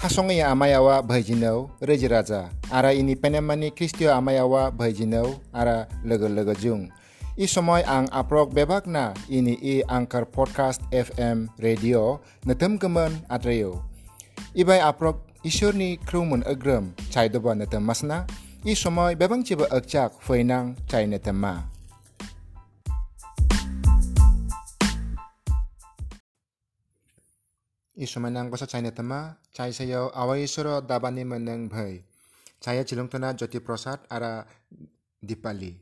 하송의 아마야와 바이지노 레지라자 아라 이니 페네마니 크리스티오 아마야와 바이지노 아라 러글러거 중 이소모이 앙 아프록 베박나 이니 이 앙커 포드카스트 FM 라디오 느틈금은 아드레요 이바이 아프록 이쇼니 크루문 어그럼 차이도바 느틈 마스나 이소모이 베방치바 억작 후이낭 차이 느틈마 chai natem ma chai sayo awai suro dabani meneng bhai chaya chilungtana jyoti prasad ara dipali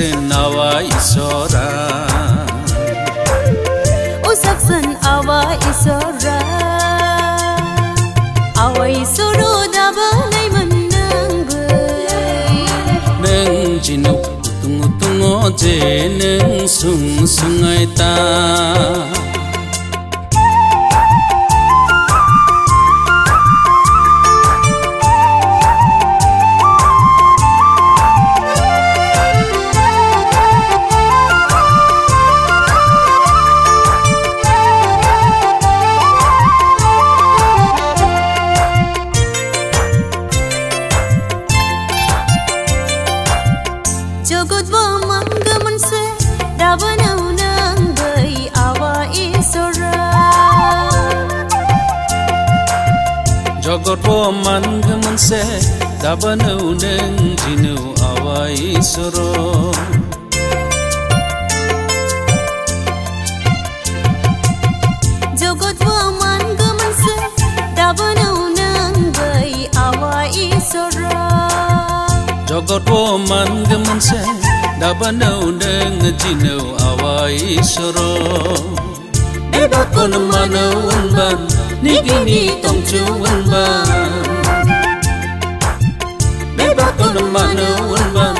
usafsan awa isora usafsan awa isora awa isoro da balai manang bai nang jinuk tungu tungu je nang sung sungai ta man gaman se dabanau deng jinau awai soro. E ba kon manau ban ni gini tong chu ban e ba kon manau ban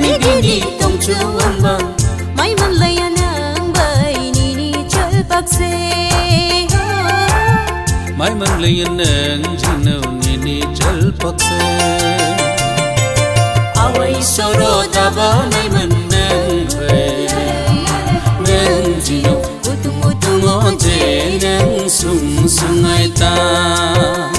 ni gini tong chu ban mai man layanang bai ni ni chol pak se mai man layanang jinau ni ni chol pak se awai soro daba nai man nang ve nang jinau Utung utung tungo je nang sung sungai ta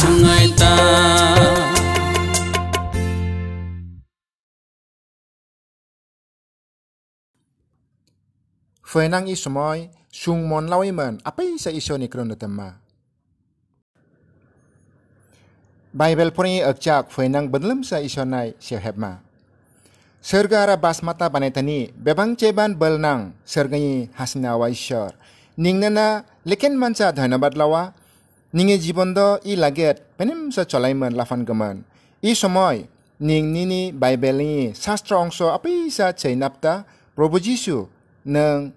sungai ta Fenang i semoy sung mon lawiman apa isa iso ni krono tema. Bible puni akjak fenang benlem sa iso nai sehebma. Sergara basmata panetani bebang ceban belnang sergani hasna waisyor. Ningnana leken manca dhanabad lawa ninge jibondo i laget penim sa cholaiman lafan gaman. I somoy ning nini Bible ni sastra ongso apai sa chainapta Probo Jisu nang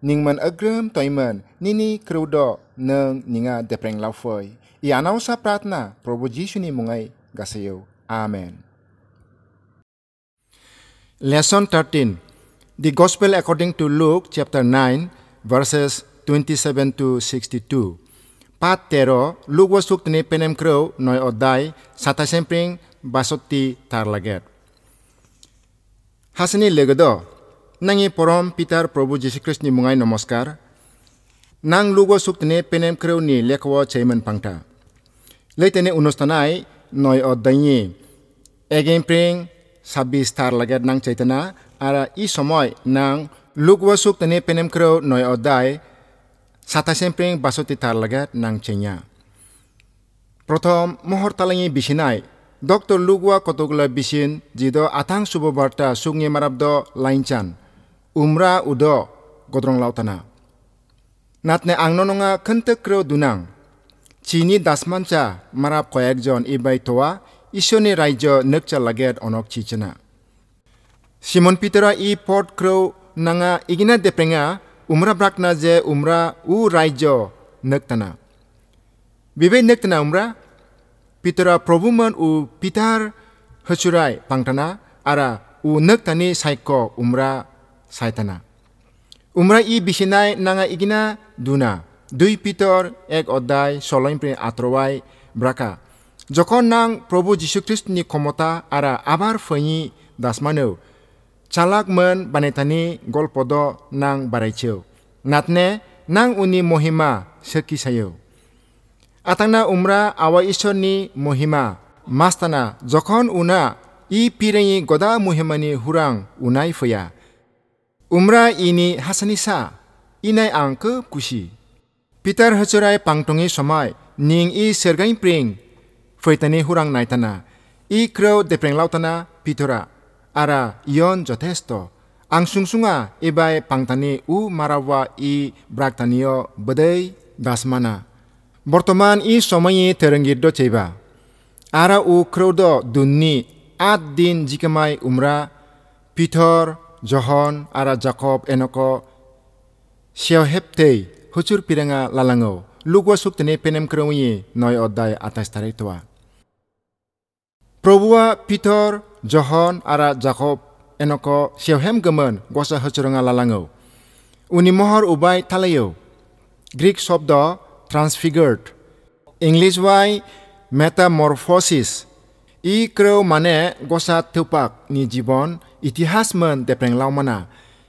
ningman agrem toiman nini krudo nang ninga depreng laufoy. I anaw sa pratna Probo Jisu ni mungay gasayo. Amen. Lesson 13 The Gospel according to Luke chapter 9 verses 27 to 62. Pat tero Luke wasuk tini penem crow noy odai sata sempring basoti tarlaget. Hasani legodo nangi porom Peter Prabhu Jesu Christ ni mungai namaskar. Nang lugo suk tini penem crow ni lekwa chayman pangta. Leitene unustanai noy odai Again pring sabi star lagat nang chaitana ara i somoy nang lugwasuk tani penem kro noy odai sata sempring basoti tar lagat nang chenya. Prothom mohor talangi bisinai Dr. Lugwa kotogla bisin jido atang subobarta sungye marabdo lainchan umra udo godrong lautana. Natne angnononga kentek kro dunang chini dasmancha marab কয়েকজন ইবাই তোয়া ঈশ্বরনি রাজ্য নকচা লাগেট অনক চিচনা সিমন পিতরা ই পট ক্রৌ নাঙা ইগিনা দেপ্রেঙা উমরা ব্রাকনা যে উমরা উ রাজ্য নকতনা বিবে নকতনা উমরা পিতরা প্রভুমন উ পিতার হচুরাই পাংটানা আরা উ নকতানি সাইক উমরা সাইতানা উমরা ই বিশিনাই নাঙা ইগিনা দুনা দুই পিতর এক অধ্যায় সলৈম্প্রে আত্রবাই ব্রাকা যখন নাং প্রভু যীশুখ্রিস্টনি ক্ষমতা আরা আবার ফি দাসমানেও chalak man banetani golpodo nang baraicheu natne nang uni mohima seki sayo. Atangna umra awa ishorni mohima. Mastana jokhon una i pirengi goda mohimani hurang unai foya. Umra ini Hasanisa inai angke kusi. Peter hachurai pangtongi somai ning i sergai pring. Foitani hurang naitana i krau depreng lautana pitora ara ion jotesto. Angsunsunga ibai pangtani u marawa i braktanio bedei dasmana. Bortoman i somayi terenggirdo ceba. Ara u krodo dunni at din jikamai umra Peter, Johon, ara Jacob enoko Siawheptei hucur piranga lalango lugwa suktene penem krewi noy odai atas taritwa. Probua Peter Johon ara Jacob enoko siawhem gemen gosa hachurunga lalangau. Uni mohor ubai talayo. Greek shobdo transfigured. English wai metamorphosis. I kreu mane gosa tupak ni jibon itihas men depreng lau mana.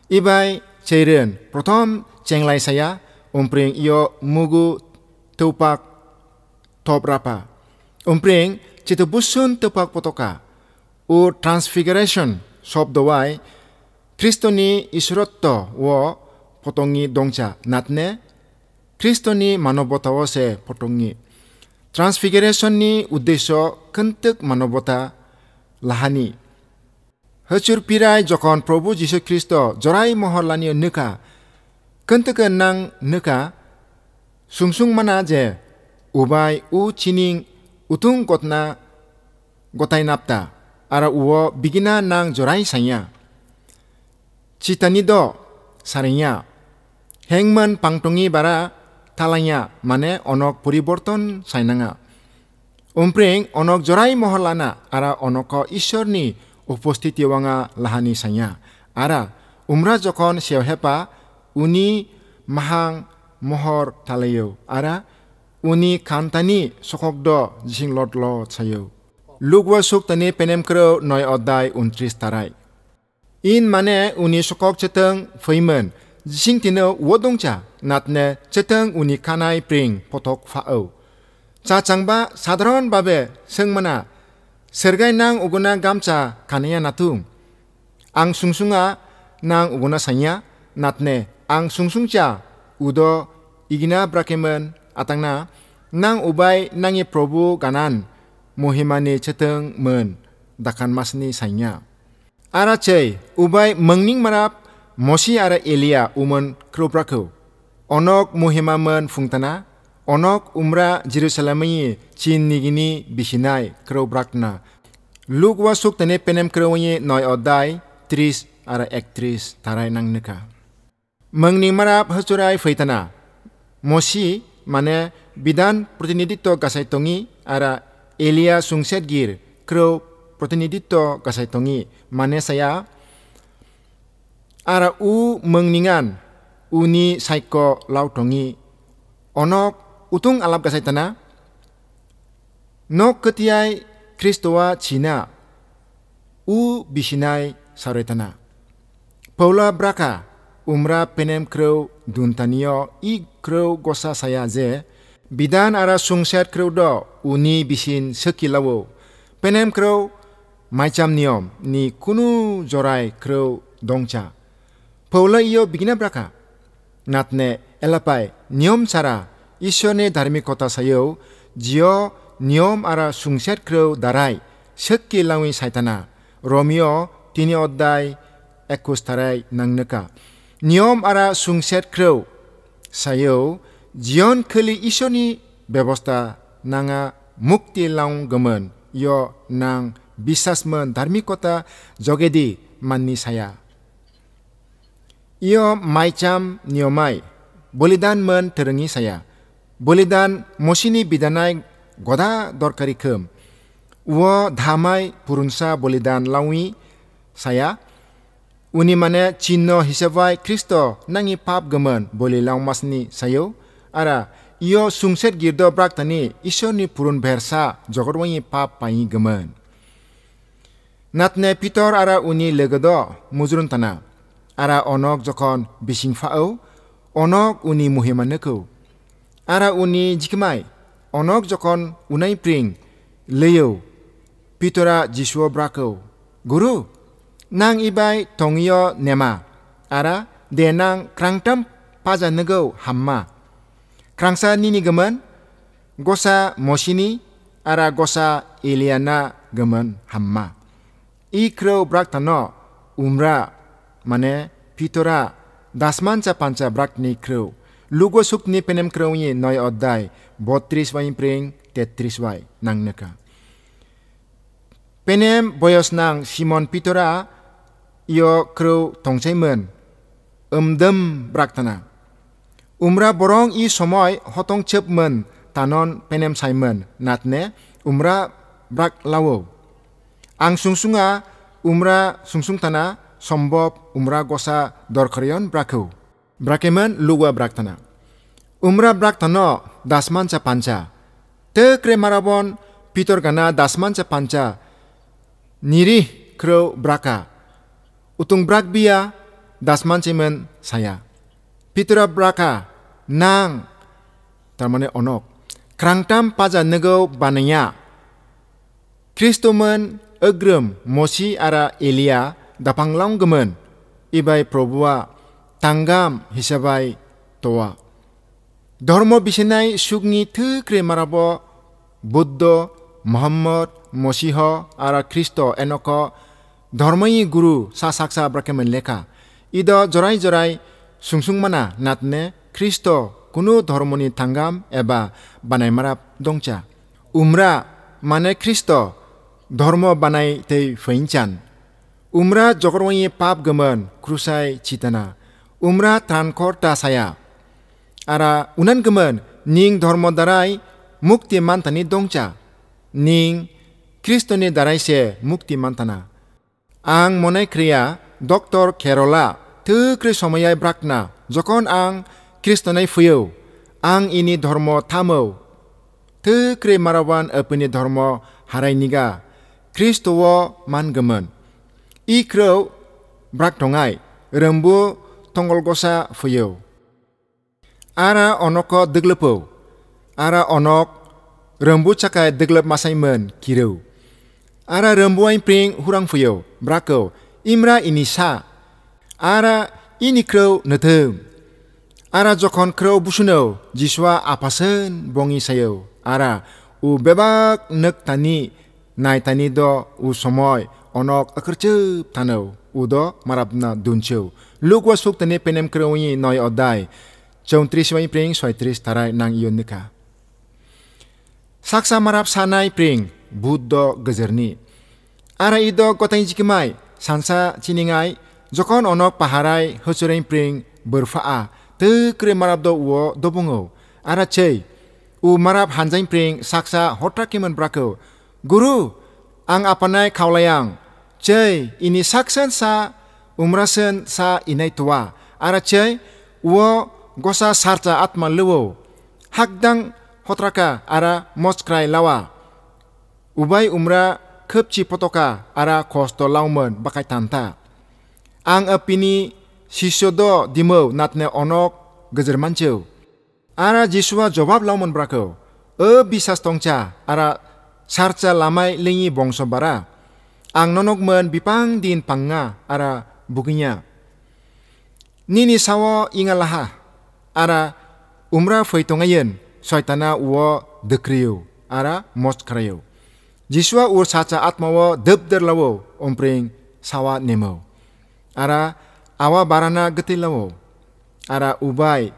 Ibai ceiren protom cenglai saya umpring iyo mugu tupak top rapa. Umpring citubusun tupak potoka. ও 트랜스피그레이션 শব্দ와의 크리스토니 이스로토와 보통이 동자 낫네 크리스토니 마노보타와세 보통이 트랜스피그레이션이 উদ্দেশ্য কন্তক মানবতা লাহানি। হচুর পিরাই যখন প্রভু যীশু খ্রিস্ট জরাই মহরলানি নকা, কন্তক নাং নকা, সুংসুং মানা যে উবাই উ চিনিং উতুং গতনা গতাইনাপ্তা আর উও বিগিনা নাং জরাই সাইয়া চিতানি দ সারিয়া হেংমান পাংটঙি বারা থালাইয়া মানে অনক পরিবর্তন সাইনাঙা উমপ্রেং অনক জরাই মহলানা আরা অনক ঈশ্বরনি উপস্থিতি ওয়াঙা লাহানি সাইয়া আরা উমরা যখন সেওহেপা উনি মাহাং মহর থালাইও আরা উনি খান্তানি সককদ জিং লট ল ছাইও লুকwa suktani penem kro noi odai untris in mane uni sokok cheteng feimen jing tino wodongcha natne cheteng uni kanai potok fao cha changba sadharon babe sengmana sergai nang uguna gamcha kanaya natung. Ang nang uguna natne ang sungsungcha udo igina brakemen atangna nang ubai nangi probu ganan Muhimane ceteng men dakan masni sanya. Ara cei ubai mengning marap mosi ara Elia umen kropraku. Onok mohima men fungtana, onok umra Jerusalemi chin nigini bisinai krobrakna. Luk wasuk tene penem krowenye noi odai tris ara ektris tarai nang neka. Mengning marap hasurai feitana. Mosi mane bidan protinidito kasaitongi ara Elia Sungsetgir kro Protenidito kasaitongi mane saya ara u mengningan uni saiko lautongi onok utung alap kasaitana? Nok ketiai Kristoa china, u bisinai saretana. Paula Braka umra penem kreu duntanio i kreu gosa saya je bidan ara sungset kreu do uni bisin sekilawo penem kreu macam niom ni kunu jorai kreu dongcha. Paula iyo bigina braka. Natne elapai niom chara ishone dharmikota sayo jio niom ara sungset kreu darai sekilawin saitana. Romio tini oddai ekustarai nang nangneka niom ara sungset kreu sayo जियनखोलि इसोरनि बेबस्था नाङा मुक्ति लाउंगोमोन यो नां बिसासमोन धार्मिकता जगेदि मान्नि साया यो माइचाम नियमाय बलिदानमोन धोरोंनि साया बलिदान मसिनि बिदानाय गदा दरकारि खोम व धामाय पुरुनसा बलिदान लावि साया उनि माने चिन्ह हिसाबै ख्रिस्ट नाङि पाप गोमोन बलि लावमासनि सायाव সায়ো আরা ইয় সুংসেট গির্দ ব্রাক্তানি ঈশ্বরনি পুরুন ভেরসা জগরওয়ি পাপ পাই গমন নাতনে পিতর আরা উনি লগদ মুজরুন তানা আরা অনক যখন বিসিং ফাও অনক উনি মহিমানকো আরা উনি জিকমাই অনক যখন উনাই প্রিং লেও পিতরা যিশুও ব্রাকো গুরু নাং ইবাই টঙিয় নেমা আরা দে নাং Krangsa nini gemen, gosa mosini, ara gosa iliana gemen hamma. I brak tano umra mane pitora dasmanca panca brakni kreo. Lugo sukni penem kreo ye noy oddai, botris wain pring tetris wai nang neka. Penem boyos nang Simon Pitora, iyo kreo umdam brak braktana. Umrah borong i somoy hotong cep men tanon penem saimen natne umrah brak lawo. Ang sungsunga umrah sungsung tana sombob umrah gosa dorkarion braku. Brakemen luwa brak tana. Umrah brak tano dasmanca panca. Te kremarabon pitor gana dasmanca panca. niri kro braka. Utung brak bia dasman cemen saya. Peter Braka nang tarmane onok krangtam paja nugau banaya Kristomen ögröm Mosi ara Elia dapanglanggemen ibai probua tanggam hisabai toa ধর্ম বিসেনাই সুগনি থুক্রে মারাব বুদ্ধ মহম্মদ মসিহ আর খ্রিস্ট এনেক ধর্মই গুরু সা সাকসা ব্রাকেমেন লেখা ইদ জরাই জরাই sungsungmana natne Kristo kunu dharmoni tanggam eba banai marap dongcha. Umra mane Kristo dharma banai te fainchan. Umra jokarwanyi pap gaman krusai citana. Umra tankor ta saya. Ara unan gaman ning dharma darai mukti mantani dongcha. Ning Kristo ni darai se mukti mantana. Ang mone kriya Doktor Kerola te kri somoyai brakna jokon ang kristo nai fuyo ang ini dharma tamo te marawan apini dharma harai niga kristo wo man gamon i kro brak tongai rembu tongol gosa fuyo ara onoko diglepo ara onok rembu cakai diglep masai men kiru ara rembu aing pring hurang fuyo brako imra ini sa ara ini krau netem. Ara jokon krau busuno jiswa apasen bongi sayo. Ara u bebak nek tani nai tani do u somoy onok akerce tano udo marabna dunce. Lugwa suk tani penem krau ini noi odai. Cung ntriswai pring soi tris tarai nang iyo neka. Saksa marab sanai pring buddo gezerni. Ara ido kota injikimai sansa ciningai Jokon onok paharai hosureng pring berfaa te kre marab do uo dobungo. Ara cei, u marap hanjain pring saksa hotra kiman brako. Guru, ang apanai kaulayang. Cei, ini saksen sa umrasen sa inai tua. Ara cei, uo gosa sarta atma luo. Hakdang hotraka ara moskrai lawa. Ubai umra kepci potoka ara kosto laumen bakai tanta ang apini sisyodo dimo natne onok gejer mancheu ara jisua jawab laumon brako e bisas tongcha ara sarcha lamai lingi bongso bara ang nonok men bipang din panga ara buginya nini sawo ingalaha ara umra foitongayen soitana uo dekriu ara most krayu Jiswa ur sacha atmawo debder lawo ompring sawa nemo. Ara awa barana geti lawo. Ara ubai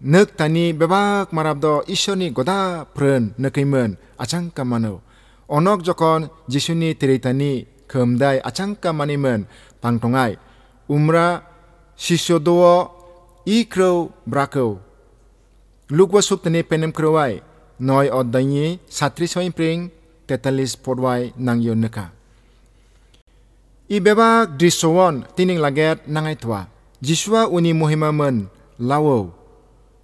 nek tani bebak marabdo ishoni goda pren nekaimen achang kamano. Onok jokon jisuni teritani kemdai achang kamanimen pangtongai. Umra sisyodowo ikro brako. Lukwa suktani penem krowai. Noi oddanyi satri soin pring tetalis podwai nang yon neka. Ibeba drisowon tining laget nangai tua. Jiswa uni muhimamen lawo.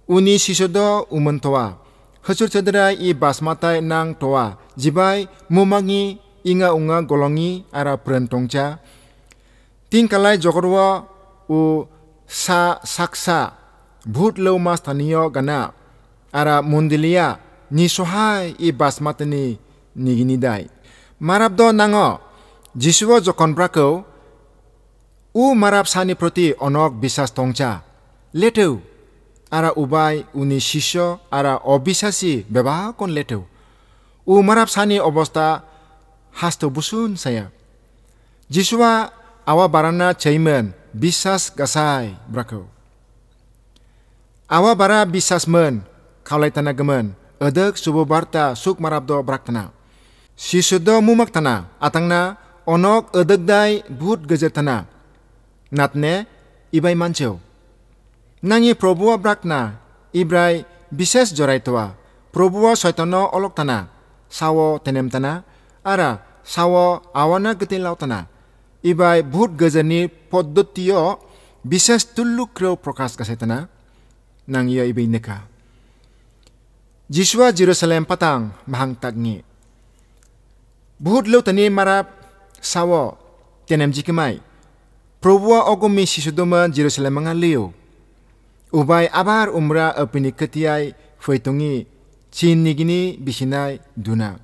Uni sisodo umen tua. Hasur cederai i basmatai nang tua. Jibai mumangi inga unga golongi ara perentongca. Tingkalai jokorwa u sa saksa bhut lo mas gana ara mundilia nisohai i basmatani niginidai. Marabdo nango जीशु जखन प्राकौ ऊ मराबसानी प्रति अनक विश्वास तंचा लेटौ आरा उबाय उनी शिष्य आरा अविश्वासी व्यवहारकन लेटौ। ऊ मराबसानी अवस्था हास्तो बुसुन साया। जीशुआ आवा बारान्ना छैमन विश्वास गसाय ब्राकौ। आवा बारा विश्वासमोन खावलायथानागोमोन अदक सुबुबार्ता सुख मराबद ब्राकथना शिशुद मुमाकथना आथांना अनग अध्यगदै भूत गजना नाथने इब मन् चौ नि प्रभु ब्राकना इब्राई विशेष जरात प्रभु सैतन अलकतना साउ आवाना सवना गतेलाउना इबाय भूत गज पद्धी विशेष तुल्ुक्र प्रकाश गछना नाहि इबिका जीसु जिरो पतङ भि भुत लौती माप sawo tenem jikemai probua ogomi sisudoma jerusalem anga leo ubai abar umra apini ketiai fuitungi chin nigini bisinai duna.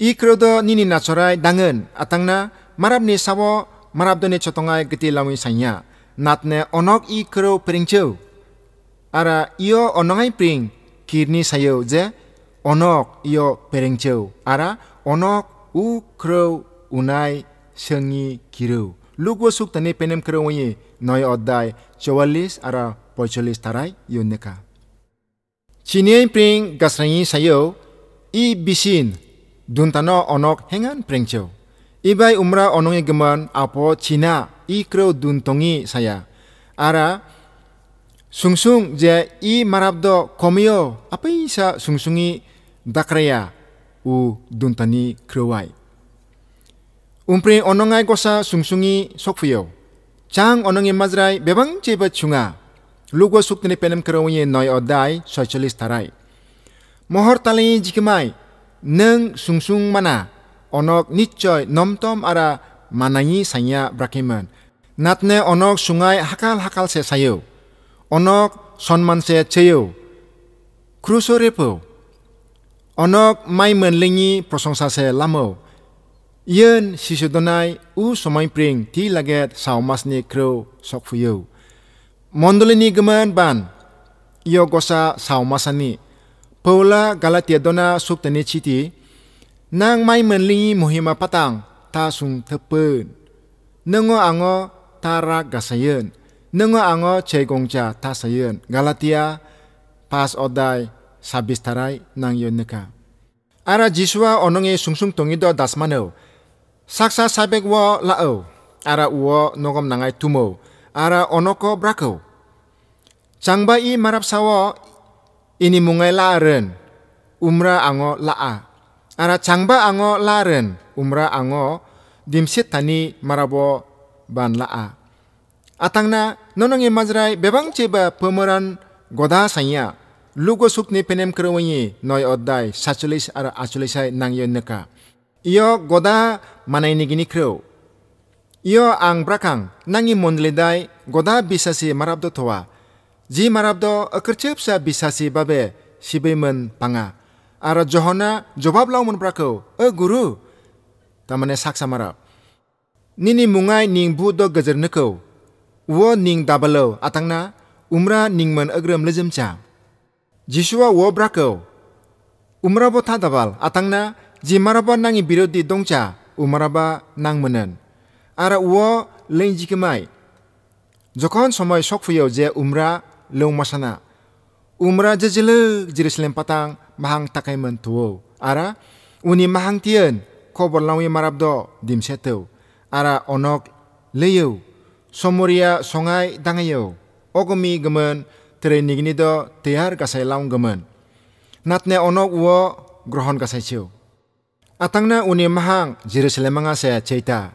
I nini nachorai dangen atangna marabni sawo marabdoni chotongai giti lamui sanya. Natne onok i kro ara iyo onongai pring kirni sayo je onok iyo pringcheu ara onok u kro unai sengi kiru. Lugo suk tani penem kerawani noy odai chawalis ara pocholis tarai yuneka. Chinian pring gasrangi sayo i bisin duntano onok hengan prengcho. Ibai umra onongi geman apo China i krew duntongi saya. Ara sungsung je i marabdo komio apa isa sungsungi dakraya u duntani krewai. Umpri onongai gosa sungsungi sokfuyo. Chang onongi mazrai bebang jeba chunga. Lugo suktini penem kerawanyi noy odai socialis tarai. Mohor tali jikimai. Neng sungsung mana. Onok nichoy nomtom ara manangi sanya brakiman. Natne onok sungai hakal-hakal se sayo. Onok sonman se cheyo. Kruso repo. Onok mai menlingi prosongsa se lamo. Yen sisudonai u somai pring ti laget saumas ni kro sok fuyo. Mondolini geman ban iyo gosa saumasani. Paula Galatia dona suktani chiti nang mai menlingi muhima patang ta sung tepen. Nengo ango tara gasayen. Nengo ango cegongja ta sayen. Galatia pas odai sabis tarai nang yon neka. Ara jiswa ononge sungsung tongido dasmano saksa sabek wo lao ara uwo nogom nangai tumo ara onoko brako changba i marap sawo ini mungai laaren umra ango laa. Ara changba ango laaren umra ango dimsit tani marabo ban laa. Atangna nonongi mazrai bebang cheba pemeran goda sanya lugo sukni penem kerwanyi noy oddai sachulis ara achulisai nang yon neka iyo goda manai nigini kreu. Iyo ang brakang nangi mondledai goda bisasi marabdo towa. Ji marabdo akercep sa bisasi babe sibemen panga. Ara johona jawab laumun brakau. E guru. Tamane saksa marab. Nini mungai ning budo gajer nekau. Wo ning dabalo atangna umra ning man agram lezem cha. Jisua wo brakau. Umra bo tadabal atangna Ji maraba nangi birodi dongcha umaraba menen. Ara uo lenji kemai. Jokon somoy sokfuyo je umra leung masana. Umra jejele jerusalem patang mahang takai mentuo. Ara uni mahang tien kobor lawi marabdo dimsetu. Ara onok leyo. Somoria songai dangayo. Ogomi gemen tere nignido tehar kasai laung gemen. Natne onok uo grohon kasai chiu Atangna uni mahang Jerusalem nga sa cheita.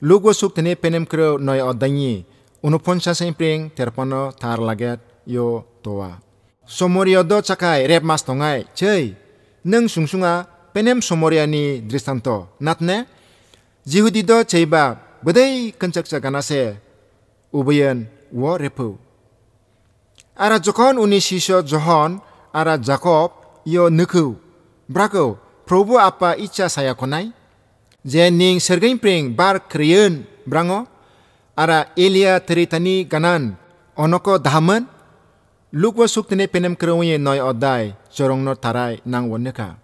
Lugo suk tene penem kro noy odanyi. Uno poncha sa impring terpano tar laget yo toa. Somorio do cakai rep mas tongai. Cey, neng sungsunga penem somoria ni dristanto. Natne? Jihudi do ceiba bedai kencak cagana se. Ubayan wo repu. Ara jokon uni sisyo johon ara Jacob yo nuku. Brako Probu apa icha saya konai? Je ning sergain bar kriyen brango? Ara Elia teritani ganan onoko dhaman? Lukwa suktene penem kerwenye noy odai jorong no tarai nang woneka.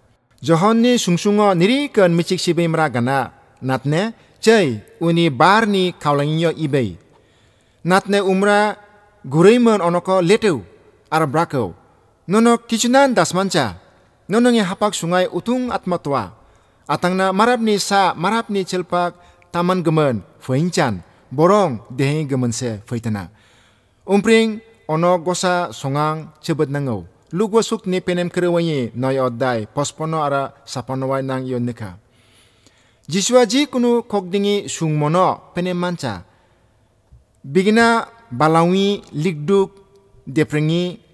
Johon ni sungsungo niri kan michik sibe gana. Natne chay uni bar ni kaulanginyo ibay. Natne umra gurayman onoko letew ara brako. Nono kichunan dasmancha nonongi hapak sungai utung atmatwa. Atangna marapni sa marapni cilpak taman gemen feincan borong dehe gemen se feitana. Umpring ono gosa songang cebet nangau. Lugo suk ni penem kerewanyi noy oddai pospono ara sapanowai nang yon nika. Jiswa ji kunu kokdingi sung mono penem manca. Bigina balawi ligduk deprengi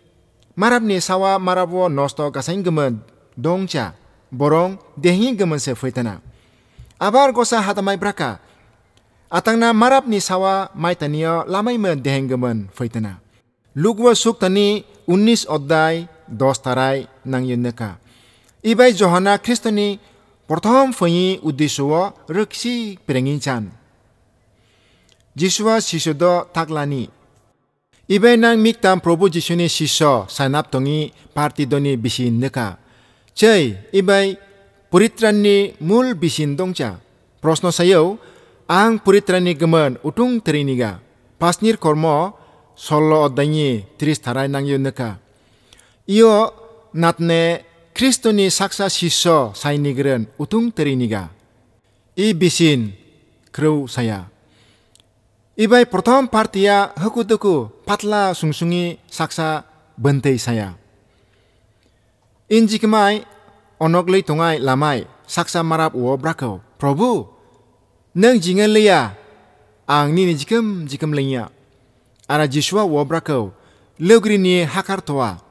marabni sawa marabo nosto kasain gemen dongcha borong dehi gemen se feitana. Abar gosa hatamai braka. Atangna marabni sawa maitania lamai men dehi gemen feitana. Lugwa suk tani unis oddai dos tarai nang yuneka. Ibai Johana Kristoni প্রথম ফই উদ্দেশ্য রক্ষি পেরেঙ্গিন চান যিশুয়া শিশুদ থাকলানি Ibe nang miktam Prabhu Jisuni sisho sanap tongi parti doni bisin neka. Chay, ibai puritran ni mul bisin dongcha. Prosno sayo, ang puritrani gemen utung teriniga. Pasnir kormo solo odanyi tris tarai nang yunaka. Iyo natne Kristoni saksa siso sainigren utung teriniga. I bisin kreu saya. Ibai prothom partia hakutuku patla sungsungi saksa bentei saya. Injikmai onoglei tongai lamai saksa marap uo brakau. Probu, nang jingan leya ang nini jikem jikem lenya. Ara Jishua uo brakau. Logri ni hakar toa.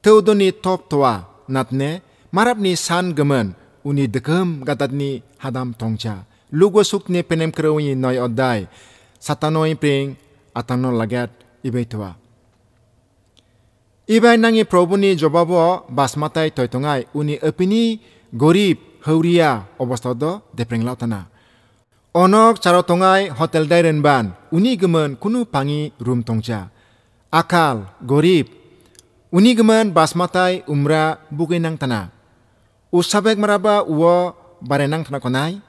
Teudoni top toa natne marap ni san gemen uni dekem gatat ni hadam tongcha lugo sukne penem krewi noi odai satanoi pring atano lagat ibai tua. Ibai nangi probuni jobabo basmatai toitongai uni opini, gorib hauria obostodo depring lautana. Onok charotongai hotel dairen ban. Uni gemen kunu pangi room tongja. Akal gorib. Uni gemen basmatai umra bugenang tana. Usabek maraba uo barenang tana konai.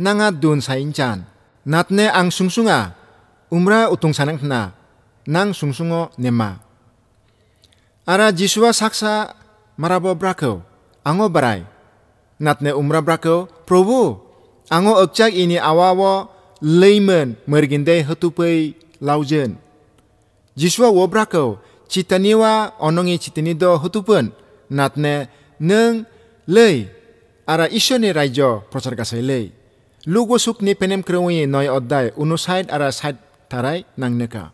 Nanga dun sainchan. Natne ang sungsunga umra utung sanang tana. Nang sungsungo nema. Ara Jisua saksa marabo brako. Ango barai natne umra brako probu ango okchak ini awawo leimen merginde hatupai laujen jiswa wo brako citaniwa onongi citani do hatupen natne neng lei ara ishoni raijo prochar kasai lei lugo sukni penem krewi noy oddai unu side ara tarai nang neka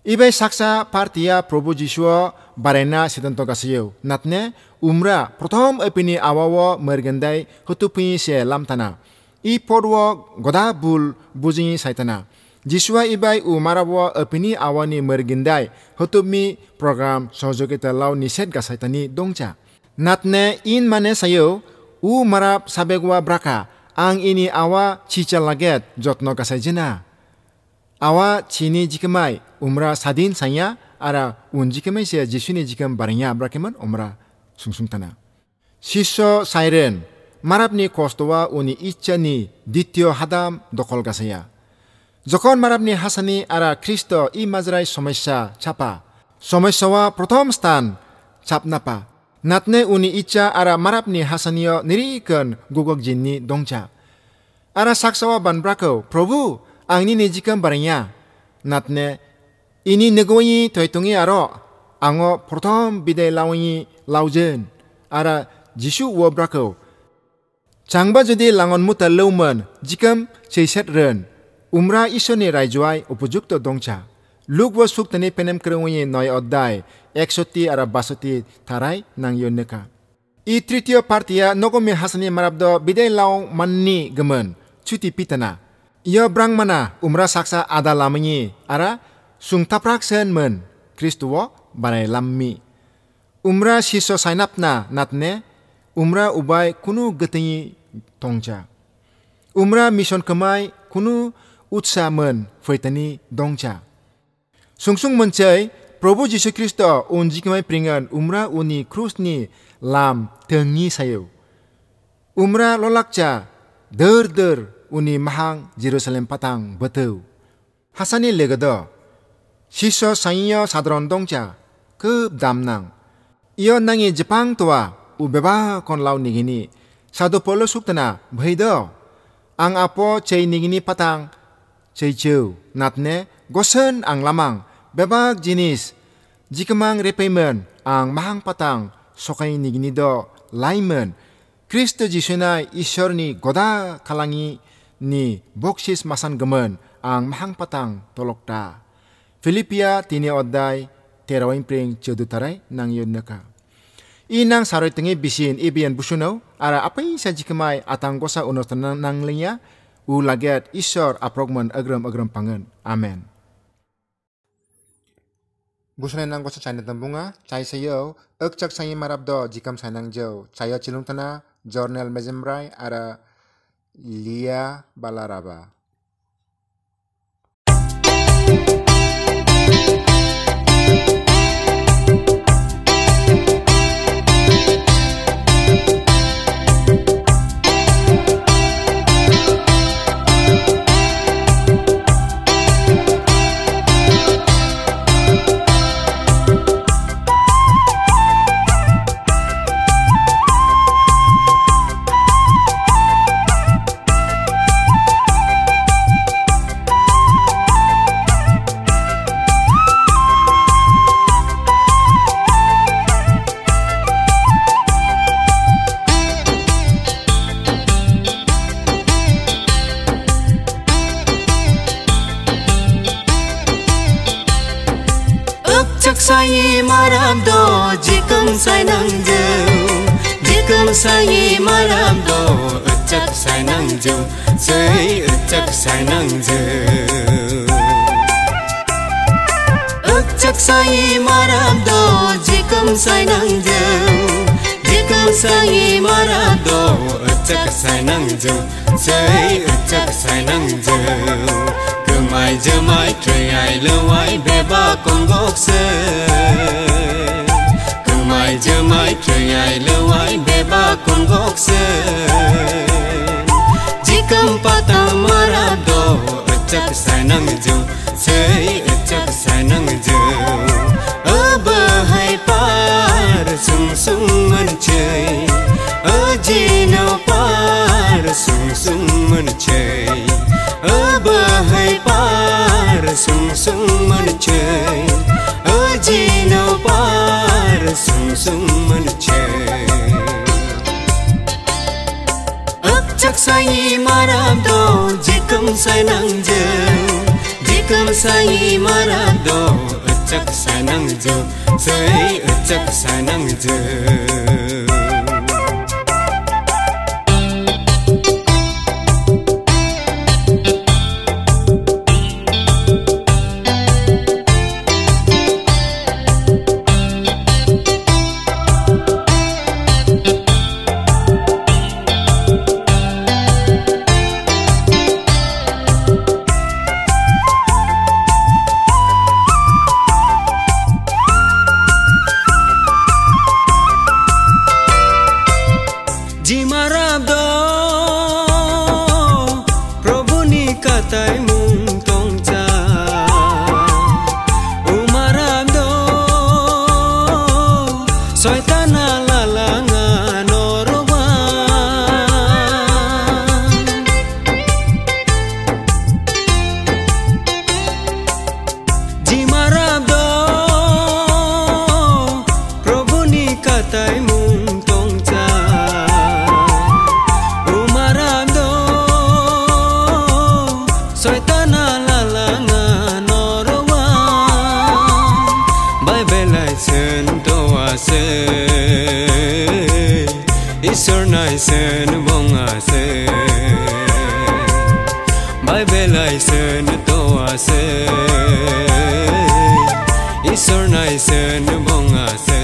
Ibai saksa partia Probu Jisua barena sidanto kasiyo. Natne umra prothom epini awawo mergendai hutupi se lamtana. I porwo goda bul bujingi saitana. Jisua ibai umarawo epini awani mergendai hutupmi program sojokita lau niset ga saitani dongcha. Natne in mane sayo u marap sabegwa braka ang ini awa cica laget jotno kasajena. Awa cini jikemai umra sadin saya ara un jikemai sia jisuni jikam barnya brakeman umra sungsung tana. Siso siren marapni kostowa uni ichani dityo hadam dokol gasaya. যখন মারাবনি হাসানি আরা খ্রিস্ট ই মাজরাই সমস্যা চাপা সমস্যাওয়া প্রথম স্থান চাপনাপা natne uni icha ara marapni hasanio niriken gugok jinni dongcha. Ara saksawa banbrako, Prabhu, angni nijikam baranya. Natne, ini negoyi toitungi aro, ango protom bide lawangi laujen. Ara jisu wobrako. Changba jodi langon muta leumen, jikam cheiset ren. Umra isoni raijuai upujukto dongcha. ลูกว่าสุกตนี้เป็นน้ำเครื่องวิญน้อยอดได้เอกสตีอาราบาสตีทารายนางยนเนกาอีทริติโอพาร์ติยานกมีฮัสนีมารับดอบิดายลาวมันนี่กมันชุติพิตนา ia brangmana umra saksa ada lamanyi ara sungtaprak sen men Kristuo banai lammi. Umra siso sainapna natne umra ubai kunu getingi tongcha. Umra mission kemai kunu utsa men fritani dongcha. Sungsung mencai Probu Jesu Kristo unji kemai peringan umra uni krus ni lam tengi sayo. Umra lolakja der der uni mahang Jerusalem patang betul. Hasani legado. Siso saiyo sadron dongcha ke damnang. Iyo nangi Jepang tua ubeba kon lau nigini. Sado polo suktana bhaido. Ang apo chay nigini patang chay chew natne gosen ang lamang bebak jinis jikamang repayment ang mahang patang sokay nigini do laimen Kristo Jisuna Ishorni goda kalangi ni boksis masan gemen ang mahang patang tolokta. Filipia tini oddai terawin pring cedu nang. Inang saroy tengi bisin ibian busunaw ara apa yung sa jikimay atang gosa unos nang nang linya u laget isor aprogman agram agram pangan. Amen. Busunay nang gosa chay natambunga, chay sayo, agchak sayi marabdo jikam sanang jaw, chayo chilung tana, journal mezemray ara Lia Balaraba. chắc sai năng dù chơi chắc sai năng dù cứ mãi giờ mãi trời ai lưu ai bé ba con gốc sơ cứ mãi giờ mãi trời ai lưu ai bé ba con gốc sơ chỉ cầm pata mara do chắc sai năng dù chơi chắc sai năng dù ở bờ hay par sung sung ăn chơi sung sung man chơi ở chi nào par sung sung man chơi ấp chắc say maram do jikam say nang je jikam say maram do chắc say nang je say chắc say nang je আই বেলাইছেন তো আছে ঈশ্বৰ নাইছেন বঙাছে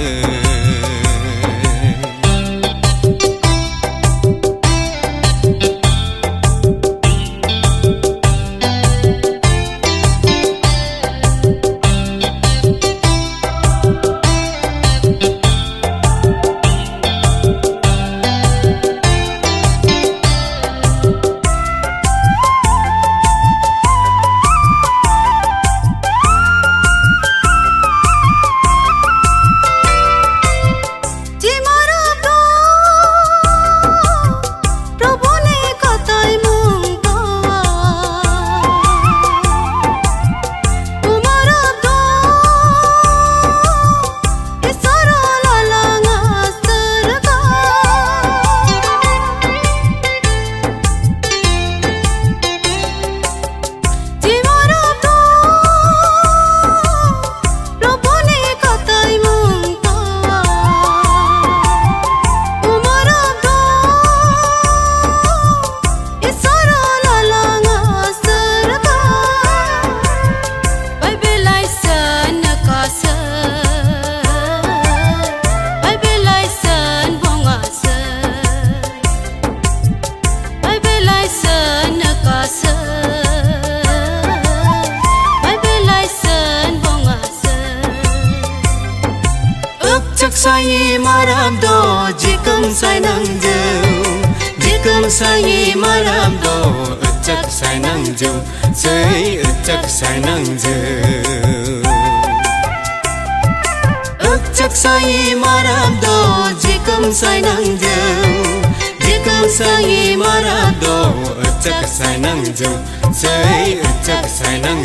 sai nang ju sai chak sai nang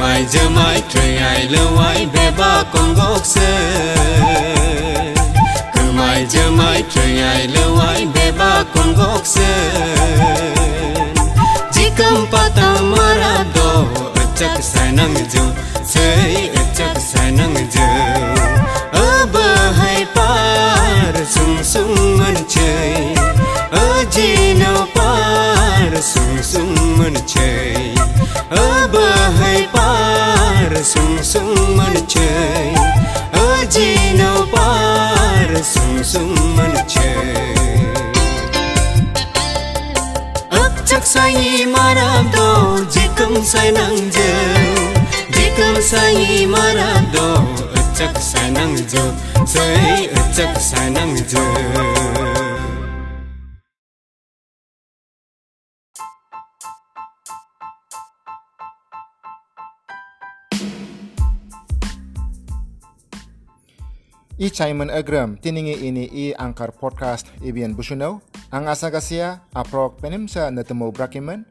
mai mai trời ai lâu ai bé ba con gốc sơ cứ mai giờ mai trời ai lâu ai bé ba con gốc sơ chỉ cầm pa ta mara do chắc sai năng ju sai chắc sai manche jikum sai nang je jikum sai maram do chắc sai nang je sai chắc sai nang je I Simon Agram tiningi ini i angkar podcast ibian busunau ang asa gasia aprok penemsa netemu brakiman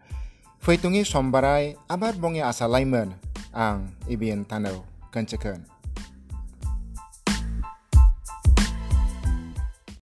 फैतुङि समबाराय आबाद बङे आसालाइमोन आं इबिएन तानौ खोनसेखोन